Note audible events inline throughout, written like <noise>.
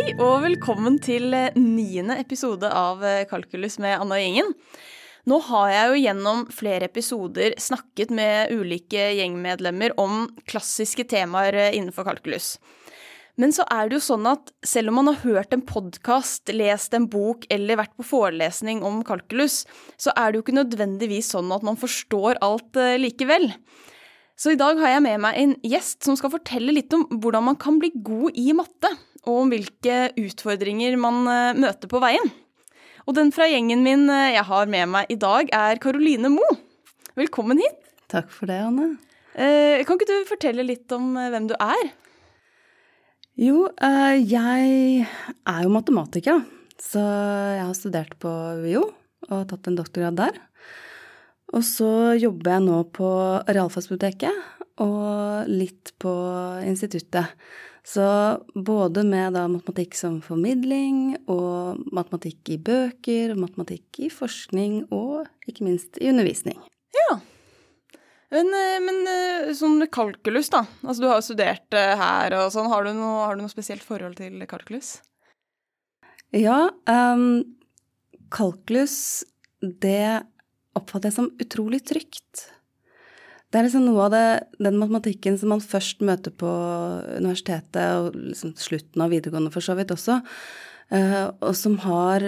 Hei og velkommen til eh, niende episode av eh, Kalkulus med Anna og gjengen. Nå har jeg jo gjennom flere episoder snakket med ulike gjengmedlemmer om klassiske temaer eh, innenfor kalkulus. Men så er det jo sånn at selv om man har hørt en podkast, lest en bok eller vært på forelesning om kalkulus, så er det jo ikke nødvendigvis sånn at man forstår alt likevel. Så i dag har jeg med meg en gjest som skal fortelle litt om hvordan man kan bli god i matte og om hvilke utfordringer man eh, møter på veien. Og den fra gjengen min eh, jeg har med meg i dag, er Karoline Mo. Velkommen hit. Takk for det, Anne. Eh, kan ikke du fortelle litt om hvem du er? Jo, jeg er jo matematiker, så jeg har studert på UiO og tatt en doktorgrad der. Og så jobber jeg nå på Realfagsbiblioteket og litt på instituttet. Så både med da matematikk som formidling, og matematikk i bøker, matematikk i forskning, og ikke minst i undervisning. Ja. Men, eh, men eh, sånn kalkulus, da. Altså du har jo studert eh, her og sånn. Har du noe, har du noe spesielt forhold til kalkulus? Ja. Um, kalkulus, det oppfatter jeg som utrolig trygt. Det er liksom noe av det, den matematikken som man først møter på universitetet, og liksom slutten av videregående for så vidt også, uh, og som har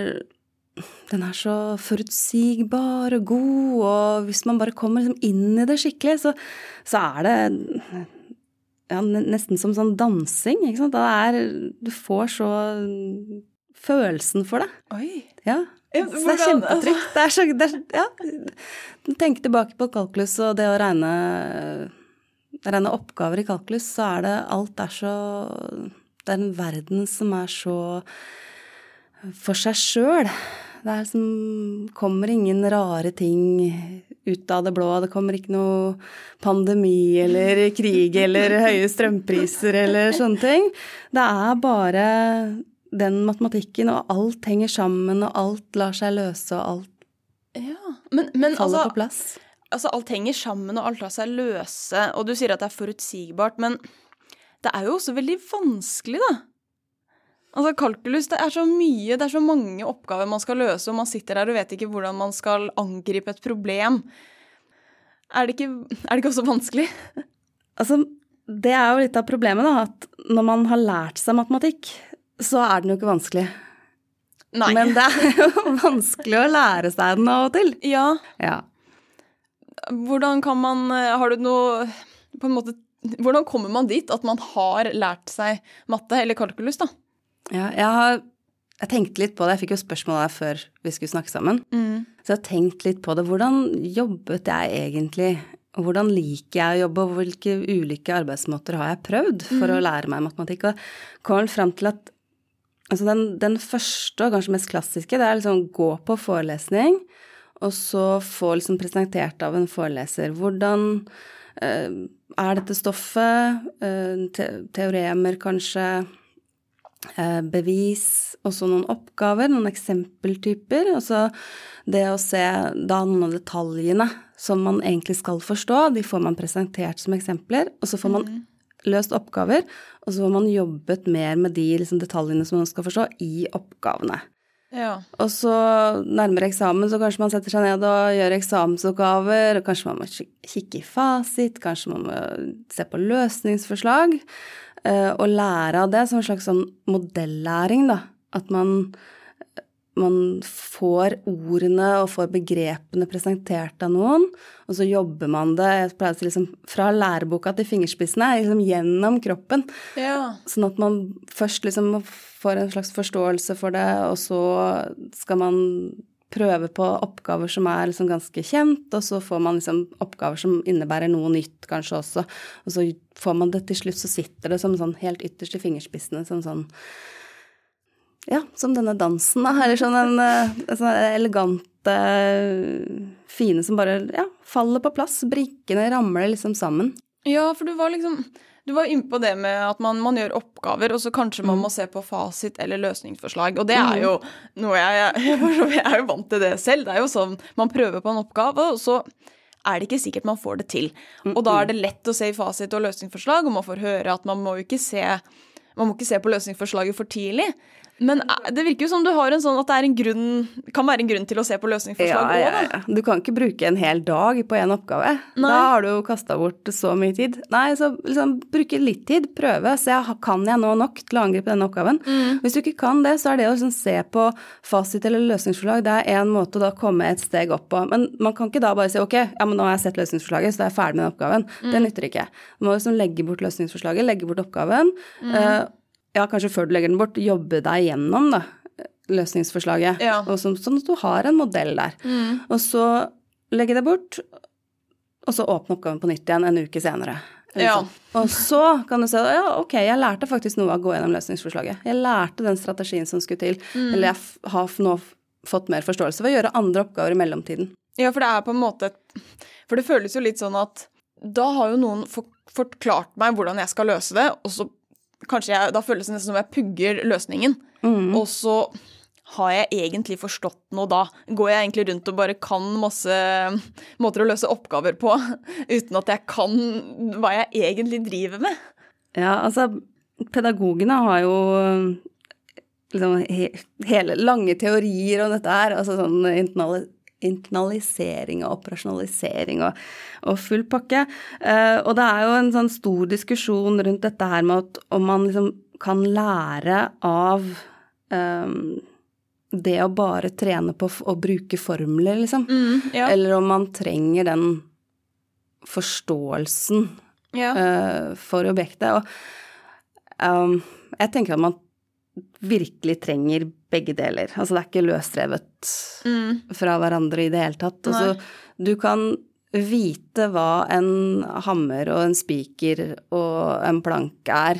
Den er så forutsigbar og god, og hvis man bare kommer liksom inn i det skikkelig, så, så er det ja, nesten som sånn dansing, ikke sant. Er, du får så følelsen for det. Oi. Ja. Ja, det er kjempetrygt. Det er så, det er, ja. Tenk tilbake på kalkulus og det å regne, regne oppgaver i kalkulus, så er det Alt er så Det er en verden som er så for seg sjøl. Det er som kommer ingen rare ting ut av det blå. Det kommer ikke noe pandemi eller krig eller høye strømpriser eller sånne ting. Det er bare den matematikken, og alt henger sammen, og alt lar seg løse, og alt ja. men, men, faller altså, på plass. Altså, alt henger sammen, og alt lar seg løse, og du sier at det er forutsigbart, men det er jo også veldig vanskelig, da. Altså, kalkulus, det er så mye, det er så mange oppgaver man skal løse, og man sitter der og vet ikke hvordan man skal angripe et problem. Er det ikke, er det ikke også vanskelig? Altså, det er jo litt av problemet, da, at når man har lært seg matematikk, så er den jo ikke vanskelig. Nei. Men det er jo <laughs> vanskelig å lære seg den av og til. Ja. ja. Hvordan kan man Har du noe på en måte Hvordan kommer man dit at man har lært seg matte eller kalkulus, da? Ja, jeg har jeg tenkte litt på det, jeg fikk jo spørsmål der før vi skulle snakke sammen. Mm. Så jeg har tenkt litt på det. Hvordan jobbet jeg egentlig? Og hvordan liker jeg å jobbe, og hvilke ulike arbeidsmåter har jeg prøvd for mm. å lære meg matematikk? Og kom fram til at Altså den, den, første og kanskje mest klassiske, det er liksom gå på forelesning, og så få liksom presentert av en foreleser. Hvordan eh, er dette stoffet, eh, te teoremer kanskje, eh, bevis, også noen oppgaver, noen eksempeltyper. Og så det å se da noen av detaljene som man egentlig skal forstå, de får man presentert som eksempler, og så får man mm løst oppgaver, og så har man jobbet mer med de liksom, detaljene som man skal forstå, i oppgavene. Ja. Og så nærmere eksamen, så kanskje man setter seg ned og gjør eksamensoppgaver, og kanskje man må kikke i fasit, kanskje man må se på løsningsforslag, eh, og lære av det som en slags sånn modellæring, da. At man man får ordene og får begrepene presentert av noen, og så jobber man det jeg pleier å si liksom, fra læreboka til fingerspissene, liksom gjennom kroppen. Ja. Sånn at man først liksom får en slags forståelse for det, og så skal man prøve på oppgaver som er liksom ganske kjent, og så får man liksom oppgaver som innebærer noe nytt kanskje også, og så får man det til slutt, så sitter det som sånn helt ytterst i fingerspissene som sånn ja, som denne dansen, da. Eller sånn en, en eh, sånn elegante, fine som bare ja, faller på plass. Brikkene ramler liksom sammen. Ja, for du var liksom du var inne på det med at man, man, gjør oppgaver, og så kanskje man mm. må se på fasit eller løsningsforslag. Og det er mm. jo noe jeg, jeg, <laughs> jeg er jo vant til det selv. Det er jo sånn man prøver på en oppgave, og så er det ikke sikkert man får det til. Og da er det lett å se i fasit og løsningsforslag, og man får høre at man må ikke se man må ikke se på løsningsforslaget for tidlig. Men eh, det virker jo som du har en sånn at det en grunn, kan være en grunn til å se på løsningsforslag òg, ja, ja, ja. Du kan ikke bruke en hel dag på en oppgave. Nei. Da har du jo kasta bort så mye tid. Nei, så liksom bruke litt tid, prøve. Se kan jeg nå nok til å angripe denne oppgaven. Mm. Hvis du ikke kan det, så er det å liksom se på fasit eller løsningsforslag, det er én måte å da komme et steg opp på. Men man kan ikke da bare si ok, ja, men nå har jeg sett løsningsforslaget, så da er jeg ferdig med den oppgaven. Mm. Det nytter ikke. Du må liksom legge bort løsningsforslaget, legge bort oppgaven. Mm. Eh, ja, kanskje før du legger den bort, jobbe deg gjennom da, løsningsforslaget. Ja. Og så, sånn at du har en modell der. Mm. Og så legge det bort, og så åpne oppgaven på nytt igjen en uke senere. Ja. sånn. Og så kan du si ja, ok, jeg lærte faktisk noe av å gå gjennom løsningsforslaget. Jeg lærte den strategien som skulle til. Mm. Eller jeg har nå fått mer forståelse ved å gjøre andre oppgaver i mellomtiden. Ja, for det er på en måte For det føles jo litt sånn at da har jo noen forklart meg hvordan jeg skal løse det, og så kanskje jeg Da føles det nesten som jeg pugger løsningen. Mm. Og så har jeg egentlig forstått noe da? Går jeg egentlig rundt og bare kan masse måter å løse oppgaver på, <laughs> uten at jeg kan hva jeg egentlig driver med? Ja, altså pedagogene har jo liksom he, hele lange teorier om dette her, altså sånn internali, internalisering og operasjonalisering og, og full pakke. Eh, og det er jo en sånn stor diskusjon rundt dette her med at om man liksom kan lære av ehm, det å bare trene på å bruke formler, liksom. ja. Eller om man trenger den forståelsen ja. eh, for objektet. Og um, jeg tenker at man virkelig trenger begge deler. Altså det er ikke løsrevet Mm. fra hverandre i det hele tatt. Altså, du kan vite hva en hammer og en spiker og en plank er.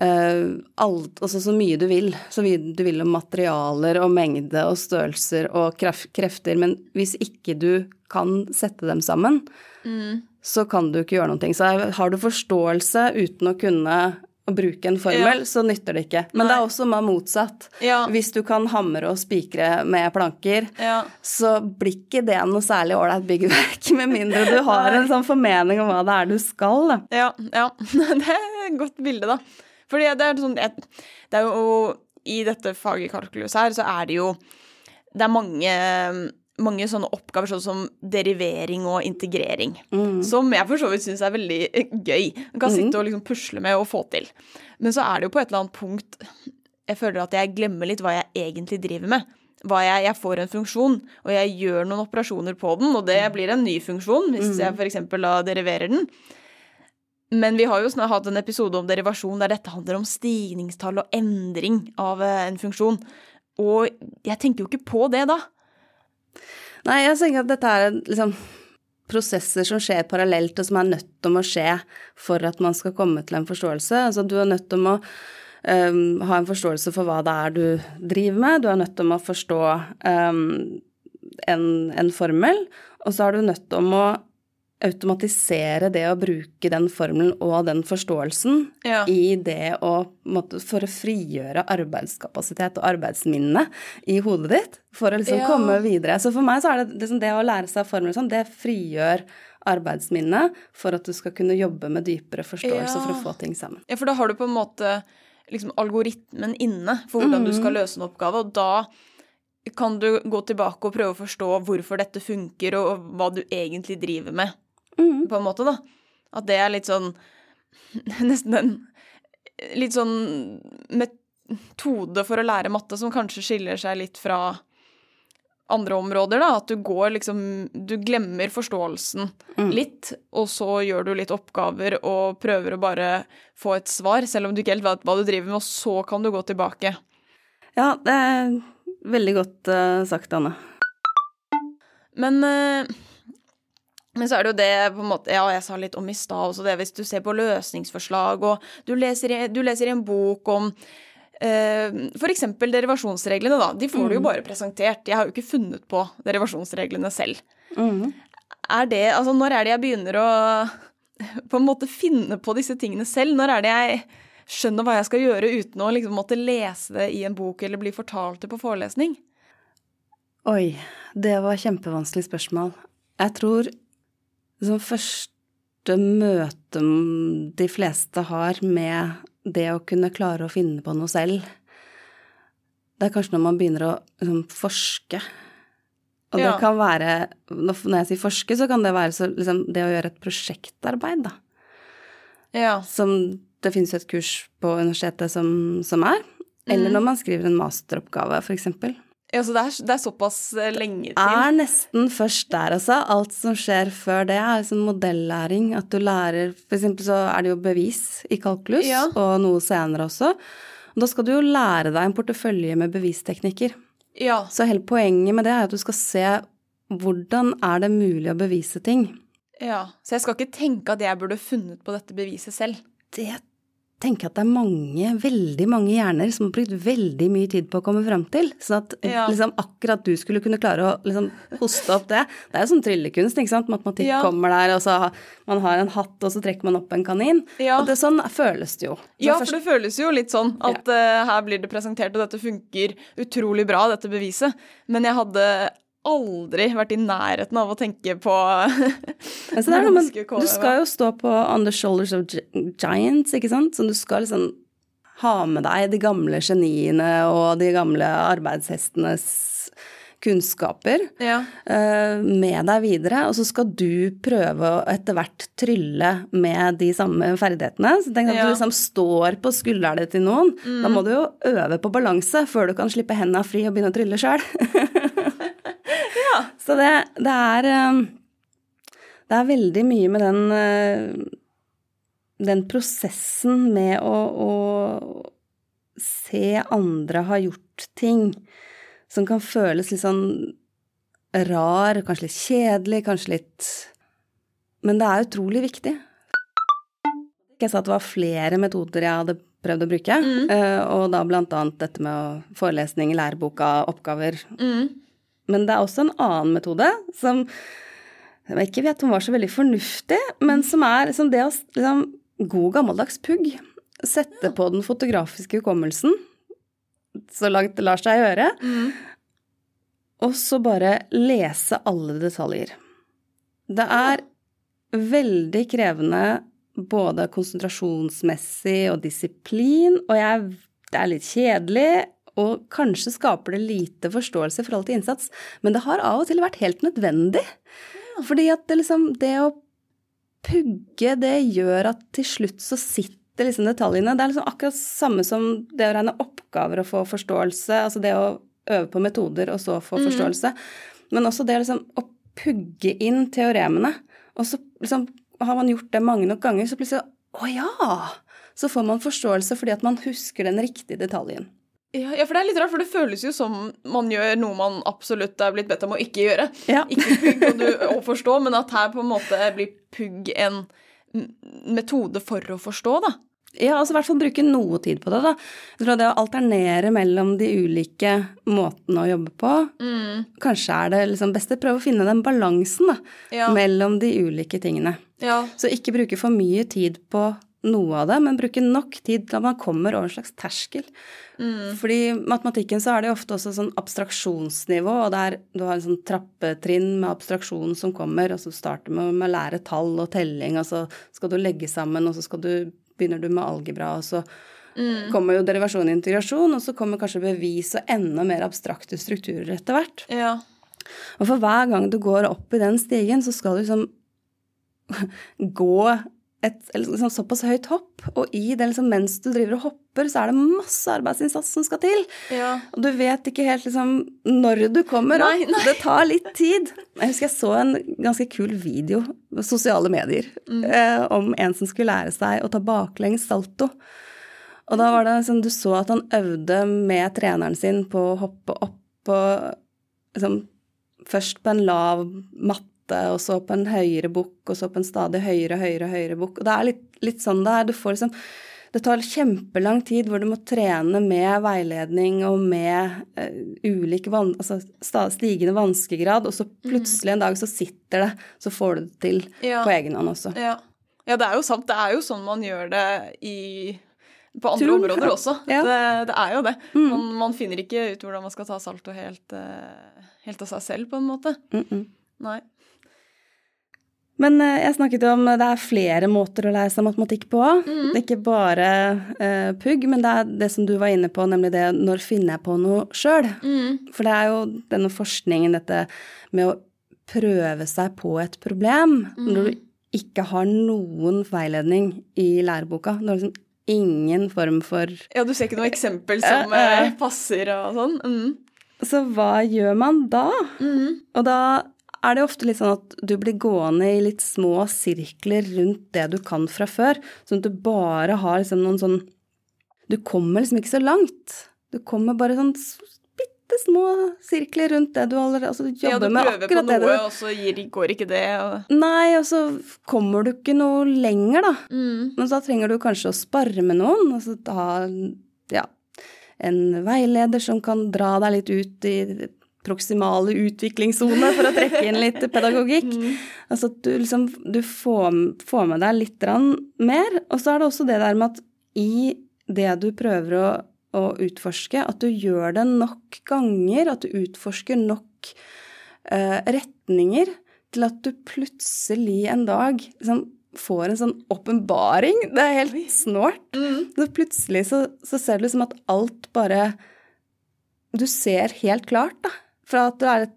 Uh, alt, altså så mye du vil. Så mye du vil om materialer og mengde og størrelser og kref, krefter. Men hvis ikke du kan sette dem sammen, Mm. så kan du ikke gjøre noe. Så har du forståelse uten å kunne å bruke en formel, Ja. så nytter det ikke. Men det er også med motsatt. Ja. Hvis du kan hamre og spikre med planker, Ja. så blir ikke det noe særlig ålreit byggverk, <laughs> med mindre du har en sånn formening om hva det er du skal. Da. Ja, ja. <laughs> Det er et godt bilde, da. Fordi det er sånn Det er jo I dette faget kalkulus her, så er det jo Det er mange mange sånne oppgaver sånn som derivering og integrering, som jeg for så vidt syns er veldig eh, gøy. Man kan sitte og liksom pusle med og få til. Men så er det jo på et eller annet punkt jeg føler at jeg glemmer litt hva jeg egentlig driver med. Jeg, jeg får en funksjon, og jeg gjør noen operasjoner på den, og det blir en ny funksjon hvis jeg f.eks. da deriverer den. Men vi har jo snart hatt en episode om derivasjon der dette handler om stigningstall og endring av eh, en funksjon. Og jeg tenker jo ikke på det da. Nei, jeg tenker at dette er liksom prosesser som skjer parallelt, og som er nødt til å skje for at man skal komme til en forståelse. Altså du er nødt til å um, ha en forståelse for hva det er du driver med, du er nødt til å forstå um, en, en formel, og så er du nødt til å automatisere det å bruke den formelen og den forståelsen Ja. i det å For å frigjøre arbeidskapasitet og arbeidsminne i hodet ditt. For å liksom Ja. komme videre. Så for meg så er det liksom det å lære seg formler sånn, det frigjør arbeidsminne for at du skal kunne jobbe med dypere forståelse Ja. for å få ting sammen. Ja, for da har du på en måte liksom algoritmen inne for hvordan du skal løse en oppgave, og da kan du gå tilbake og prøve å forstå hvorfor dette funker, og hva du egentlig driver med, på en måte, da. At det er litt sånn <laughs> Nesten en litt sånn metode for å lære matte som kanskje skiller seg litt fra andre områder, da. At du går liksom Du glemmer forståelsen litt, og så gjør du litt oppgaver og prøver å bare få et svar, selv om du ikke helt vet hva du driver med, og så kan du gå tilbake. Ja, det er veldig godt uh, sagt, Anne. Men, eh, men så er det jo det på en måte Ja, jeg sa litt om i stad også det, hvis du ser på løsningsforslag, og du leser i, du leser i en bok om Uh, for eksempel derivasjonsreglene, da. De får du jo bare presentert. Jeg har jo ikke funnet på derivasjonsreglene selv. Er det Altså, når er det jeg begynner å <laughs> på en måte finne på disse tingene selv? Når er det jeg skjønner hva jeg skal gjøre uten å liksom måtte lese det i en bok eller bli fortalt det på forelesning? Oi, det var kjempevanskelig spørsmål. Jeg tror som første møtet de fleste har med det å kunne klare å finne på noe selv, det er kanskje når man begynner å liksom, forske. Og det Ja. kan være Når jeg sier forske, så kan det være så, liksom, det å gjøre et prosjektarbeid, da. Ja. Som det finnes jo et kurs på universitetet som, som er. Eller når man skriver en masteroppgave, eksempel. Ja så det er, det er såpass eh, lenge til. Det er nesten først der, altså. Alt som skjer før det, er liksom modellæring. At du lærer For eksempel så er det jo bevis i kalkulus, Ja. og noe senere også. Da skal du jo lære deg en portefølje med bevisteknikker. Ja. Så hele poenget med det er at du skal se hvordan er det mulig å bevise ting. ja. Så jeg skal ikke tenke at jeg burde funnet på dette beviset selv. Det tenker at det er mange, veldig mange hjerner som har brukt veldig mye tid på å komme fram til. Sånn at Ja. liksom, akkurat du skulle kunne klare å liksom, hoste opp det. Det er jo sånn tryllekunst, ikke sant. Matematikk Ja. kommer der, og så har man har en hatt, og så trekker man opp en kanin. Ja. Og det, sånn føles det jo. Så Ja, først- for det føles jo litt sånn at uh, her blir det presentert, og dette funker utrolig bra, dette beviset. Men jeg hadde aldri vært i nærheten av å tenke på <laughs> altså, det noe du skal jo stå på on the shoulders of giants, ikke sant. Så du skal liksom ha med deg de gamle geniene og de gamle arbeidshestenes kunnskaper Ja. uh, med deg videre, og så skal du prøve å etter hvert trylle med de samme ferdighetene. Så tenk at Ja. du liksom står på skuldrene til noen. Da må du jo øve på balanse før du kan slippe hendene fri og begynne å trylle sjøl. <laughs> Så det, det er eh, Det er veldig mye med den eh, den prosessen med å, å se andre ha gjort ting som kan føles litt sånn rar, kanskje litt kjedelig, kanskje litt Men det er utrolig viktig. Jeg sa at det var flere metoder jeg hadde prøvd å bruke, mm. og da blant annet dette med forelesning, læreboka, oppgaver. Mm. Men det er også en annen metode som jeg ikke vet om var så veldig fornuftig, men som er liksom det å liksom, God gammeldags pugg. Sette på den fotografiske hukommelsen så langt det lar seg gjøre, Mm. og så bare lese alle detaljer. Det er veldig krevende både konsentrasjonsmessig og disiplin, og jeg, det er litt kjedelig, og kanskje skaper det lite forståelse i forhold til innsats, men det har av og til vært helt nødvendig. Fordi at det liksom Det å pugge, det gjør at til slutt så sitter liksom detaljene. Det er liksom akkurat samme som det å regne oppgaver og få forståelse, altså det å øve på metoder og så få forståelse. Men også det liksom å pugge inn teoremene. Og så liksom har man gjort det mange nok ganger, så plutselig Å ja! Så får man forståelse fordi at man husker den riktige detaljen. Ja, ja, for det er litt rart, for det føles jo som man gjør noe man absolutt er blitt bedt om å ikke gjøre. Ja. <laughs> Ikke pugg og du, å forstå, men at her på en måte blir pugg en metode for å forstå, da. Ja, altså i hvert fall bruke noe tid på det, da. Jeg tror det å alternere mellom de ulike måtene å jobbe på, kanskje er det liksom beste. Prøve å finne den balansen, da, Ja. mellom de ulike tingene. Ja. Så ikke bruke for mye tid på noe av det, men bruke nok tid til at man kommer over en slags terskel. Fordi i matematikken så er det jo ofte også sånn abstraksjonsnivå, og der du har en sånn trappetrinn med abstraksjon som kommer, og så starter med, med å lære tall og telling, og så skal du legge sammen, og så skal du, begynner du med algebra, og så kommer jo derivasjon og integrasjon, og så kommer kanskje bevis og enda mer abstrakte strukturer etter hvert. Ja. Og for hver gang du går opp i den stigen, så skal du liksom <laughs> gå et liksom, såpass høyt hopp, og i det liksom, mens du driver og hopper, så er det masse arbeidsinnsats som skal til. Ja. Og du vet ikke helt liksom når du kommer. Nei, nei. Det tar litt tid. Jeg husker jeg så en ganske kul video på sosiale medier eh, om en som skulle lære seg å ta baklengs salto. Og da var det sånn, du så at han øvde med treneren sin på å hoppe opp på liksom, Først på en lav matte, og så på en høyere bukk, og så på en stadig høyere, høyere, høyere bukk. Og det er litt, litt sånn det er. Du får liksom Det tar kjempelang tid hvor du må trene med veiledning og med uh, ulik van, altså stigende vanskegrad, og så plutselig en dag så sitter det, så får du det til Ja. på egen hånd også. Ja. ja, det er jo sant. Det er jo sånn man gjør det i på andre Tror- områder også. Ja. Det, det er jo det. Man, man finner ikke ut hvordan man skal ta salto helt, eh, helt av seg selv, på en måte. Mm -mm. Nei. Men eh, jeg snakket jo om det er flere måter å lære seg matematikk på. Mm. Det er ikke bare uh, pugg, men det er det som du var inne på, nemlig det når finner jeg på noe sjøl? Mm. For det er jo denne forskningen, dette med å prøve seg på et problem Mm. når du ikke har noen veiledning i læreboka. Du har liksom ingen form for Ja, du ser ikke noe eksempel som uh, eh. eh, passer og sånn? Mm. Så hva gjør man da? Mm. Og da er det ofte litt sånn at du blir gående i litt små sirkler rundt det du kan fra før, sånn at du bare har liksom noen sånn Du kommer liksom ikke så langt. Du kommer bare sånn bitte små sirkler rundt det du allerede Altså du Ja, du jobber med prøver på akkurat det noe, du og så gir, går ikke det. Og... Nei, og så kommer du ikke noe lenger, da. Mm. Men så trenger du kanskje å spare med noen, og så ha ja, en veileder som kan dra deg litt ut i proksimale utviklingssone for å trekke inn litt pedagogikk. Mm. Altså at du liksom du får, får med deg litt mer. Og så er det også det der med at i det du prøver å, å utforske, at du gjør det nok ganger, at du utforsker nok eh, retninger til at du plutselig en dag liksom får en sånn åpenbaring. Det er helt snålt. Mm. Så plutselig så, så ser du liksom at alt bare Du ser helt klart, da. Fra at du er et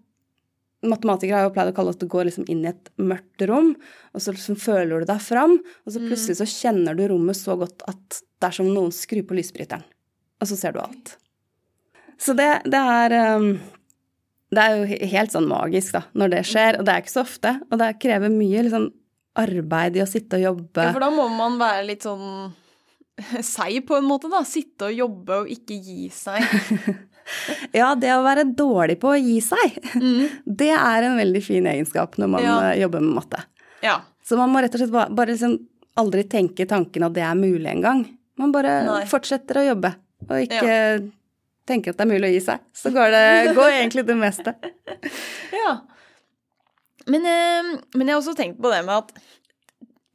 Matematikere har jo pleid å kalle at du går liksom inn i et mørkt rom, og så liksom føler du deg fram, og så plutselig så kjenner du rommet så godt at det er som noen skrur på lysbryteren, og så ser du alt. Så det, det er um, Det er jo helt sånn magisk, da, når det skjer, og det er ikke så ofte, og det krever mye liksom arbeid i å sitte og jobbe. Ja, for da må man være litt sånn <laughs> seig på en måte, da. Sitte og jobbe og ikke gi seg. <laughs> <laughs> Ja, det å være dårlig på å gi seg, Mm. <laughs> det er en veldig fin egenskap når man Ja. eh, jobber med matte. Ja. Så man må rett og slett bare, bare liksom aldri tenke tanken at det er mulig engang. Man bare Nei. fortsetter å jobbe, og ikke tenker at det er mulig å gi seg. Så går det går egentlig det meste. <laughs> ja. Men, eh, men jeg har også tenkt på det med at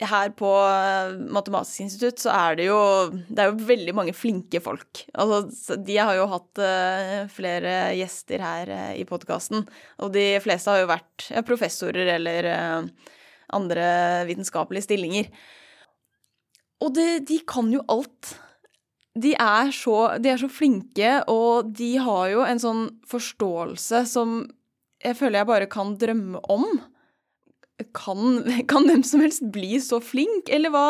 her på eh, Matematisk institutt så er det jo Det er jo veldig mange flinke folk. Altså, de har jo hatt eh, flere gjester her eh, i podkasten, og de fleste har jo vært professorer eller andre vitenskapelige stillinger. Og de, de kan jo alt. De er, så, de er så flinke, og de har jo en sånn forståelse som jeg føler jeg bare kan drømme om. Kan, kan hvem som helst bli så flink, eller hva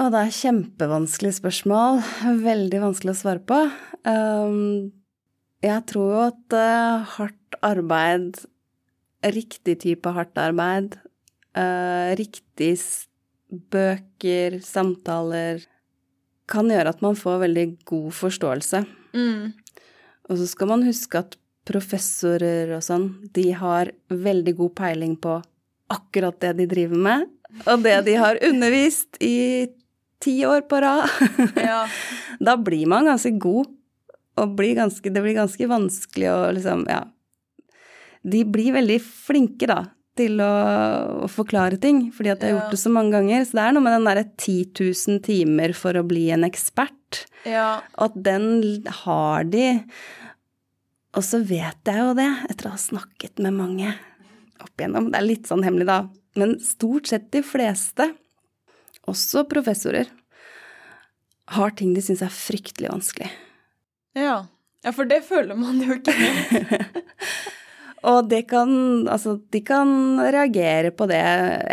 Å, det er kjempevanskelig spørsmål. Veldig vanskelig å svare på. Um, jeg tror jo at uh, hardt arbeid, riktig type hardt arbeid, uh, riktig bøker, samtaler, kan gjøre at man får veldig god forståelse. mm, Og så skal man huske at professorer og sånn, de har veldig god peiling på akkurat det de driver med, og det de har undervist i ti år på rad. <laughs> Ja. Da blir man ganske god, og blir ganske, det blir ganske vanskelig å liksom, ja De blir veldig flinke, da, til å, å forklare ting, fordi at de har Ja. gjort det så mange ganger. Så det er noe med den derre 10 000 timer for å bli en ekspert. ja. Og at den har de. Og så vet jeg jo det, etter å ha snakket med mange opp igjennom. Det er litt sånn hemmelig, da. Men stort sett de fleste, også professorer, har ting de syns er fryktelig vanskelig. Ja. ja, for det føler man jo ikke. <laughs> Og det kan, altså, de kan reagere på det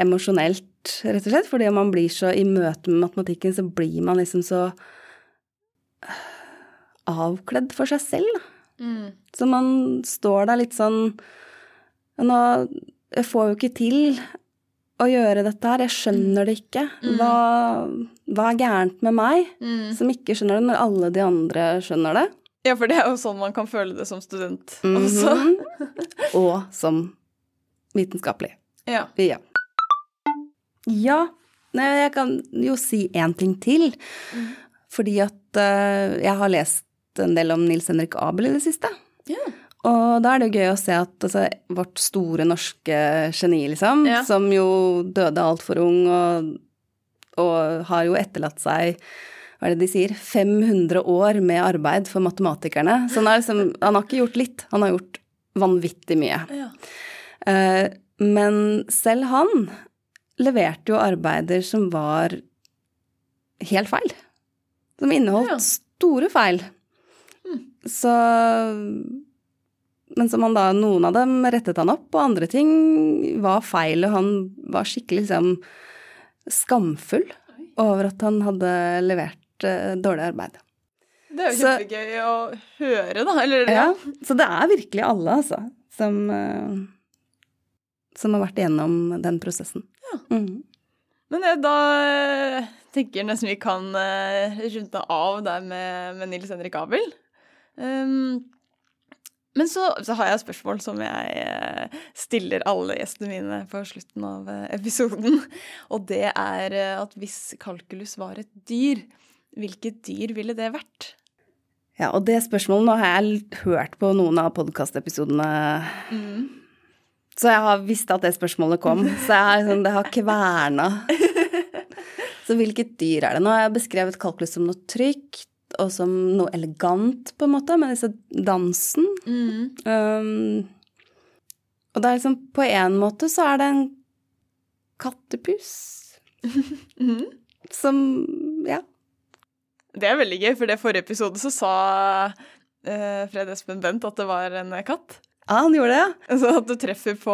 emosjonelt, rett og slett. Fordi om man blir så i møte med matematikken, så blir man liksom så avkledd for seg selv, da. Mm. Så man står der litt sånn Nå, jeg får jo ikke til å gjøre dette her, jeg skjønner det ikke. Hva, hva er gærent med meg Mm. som ikke skjønner det, når alle de andre skjønner det? Ja, for det er jo sånn man kan føle det som student også. Mhm. <laughs> Og som vitenskapelig. Ja. Ja. Ja, jeg kan jo si én ting til. Fordi at eh, jeg har lest en del om Nils Henrik Abel i det siste. Ja. Og da er det jo gøy å se at altså, vårt store norske geni, liksom, Ja. som jo døde altfor ung og, og har jo etterlatt seg hva er det de sier, 500 år med arbeid for matematikerne. Så han, liksom, han har ikke gjort litt, han har gjort vanvittig mye. Ja. Uh, Men selv han leverte jo arbeider som var helt feil. Som inneholdt Ja. store feil. Så Men som han da Noen av dem rettet han opp, og andre ting var feil, og han var skikkelig liksom skamfull over at han hadde levert uh, dårlig arbeid. Det er jo Så- kjempegøy å høre, da. Eller Ja, ja. så det er virkelig alle, altså, som, uh, som har vært igjennom den prosessen. Ja. Mm. Men jeg da eh, tenker jeg nesten vi kan uh, runde av der med, med Nils Henrik Abel. Um, men så, så har jeg et spørsmål som jeg eh, stiller alle gjestene mine på slutten av eh, episoden. <laughs> Og det er eh, at hvis kalkulus var et dyr, hvilket dyr ville det vært? Ja, og det spørsmålet Nå har jeg hørt på noen av podkastepisodene, så jeg har visst at det spørsmålet kom. Så jeg har, sånn, det har kverna. <laughs> Så hvilket dyr er det? Nå har jeg beskrevet kalkulus som noe trygt og som noe elegant, på en måte, med disse dansen. Um, og det er liksom På en måte så er det en kattepus <laughs> mm. som Ja. Det er veldig gøy, for det forrige episode så sa uh, Fred Espen Bent at det var en katt. Ja, han gjorde det, ja. Altså at du treffer på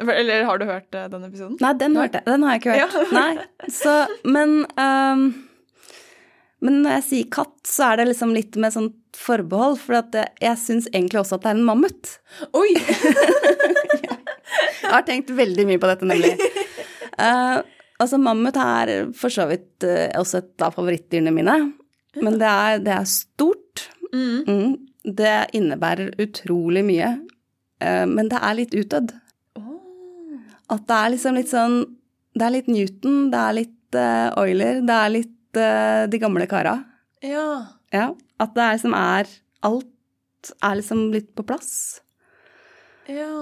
Eller har du hørt eh, den episoden? Nei, den hørte. Den har jeg ikke hørt. Ja. Nei. <laughs> Så, men um, Men når jeg sier katt, så er det liksom litt med sånn forbehold, for at jeg, jeg syns egentlig også at det er en mammut. Oi! <laughs> Jeg har tenkt veldig mye på dette, nemlig. Uh, altså, mammut er for så vidt uh, også et av favorittdyrene mine. Men det er, det er stort. Mm. Mm. Det innebærer utrolig mye. Uh, men det er litt utdødd. At det er liksom litt sånn Det er litt Newton, det er litt Euler, det er litt de gamle kara. Ja. Ja. At det er liksom er Alt er liksom litt på plass. Ja.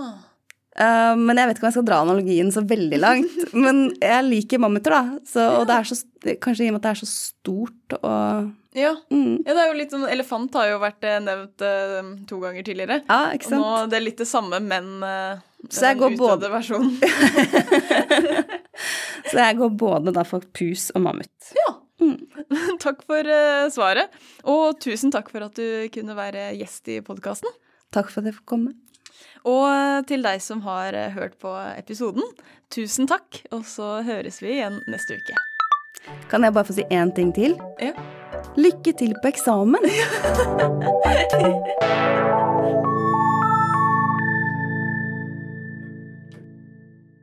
Uh, men jeg vet ikke om jeg skal dra analogien så veldig langt. <laughs> men jeg liker mammuter, da. Så, og det er så, kanskje i og med at det er så stort og Ja. mm. ja, det er jo litt sånn Elefant har jo vært eh, nevnt uh, to ganger tidligere. Ja, ikke Og nå det er litt det samme, men uh, Så jeg går både- versjonen. <laughs> Så jeg går både da for pus og mammut. Ja. <laughs> takk for eh, svaret. Og tusen takk for at du kunne være gjest i podkasten. Takk for at jeg fikk komme. Og eh, til deg som har eh, hørt på episoden, tusen takk. Og så høres vi igjen neste uke. Kan jeg bare få si én ting til? Ja. Lykke til på eksamen! <laughs>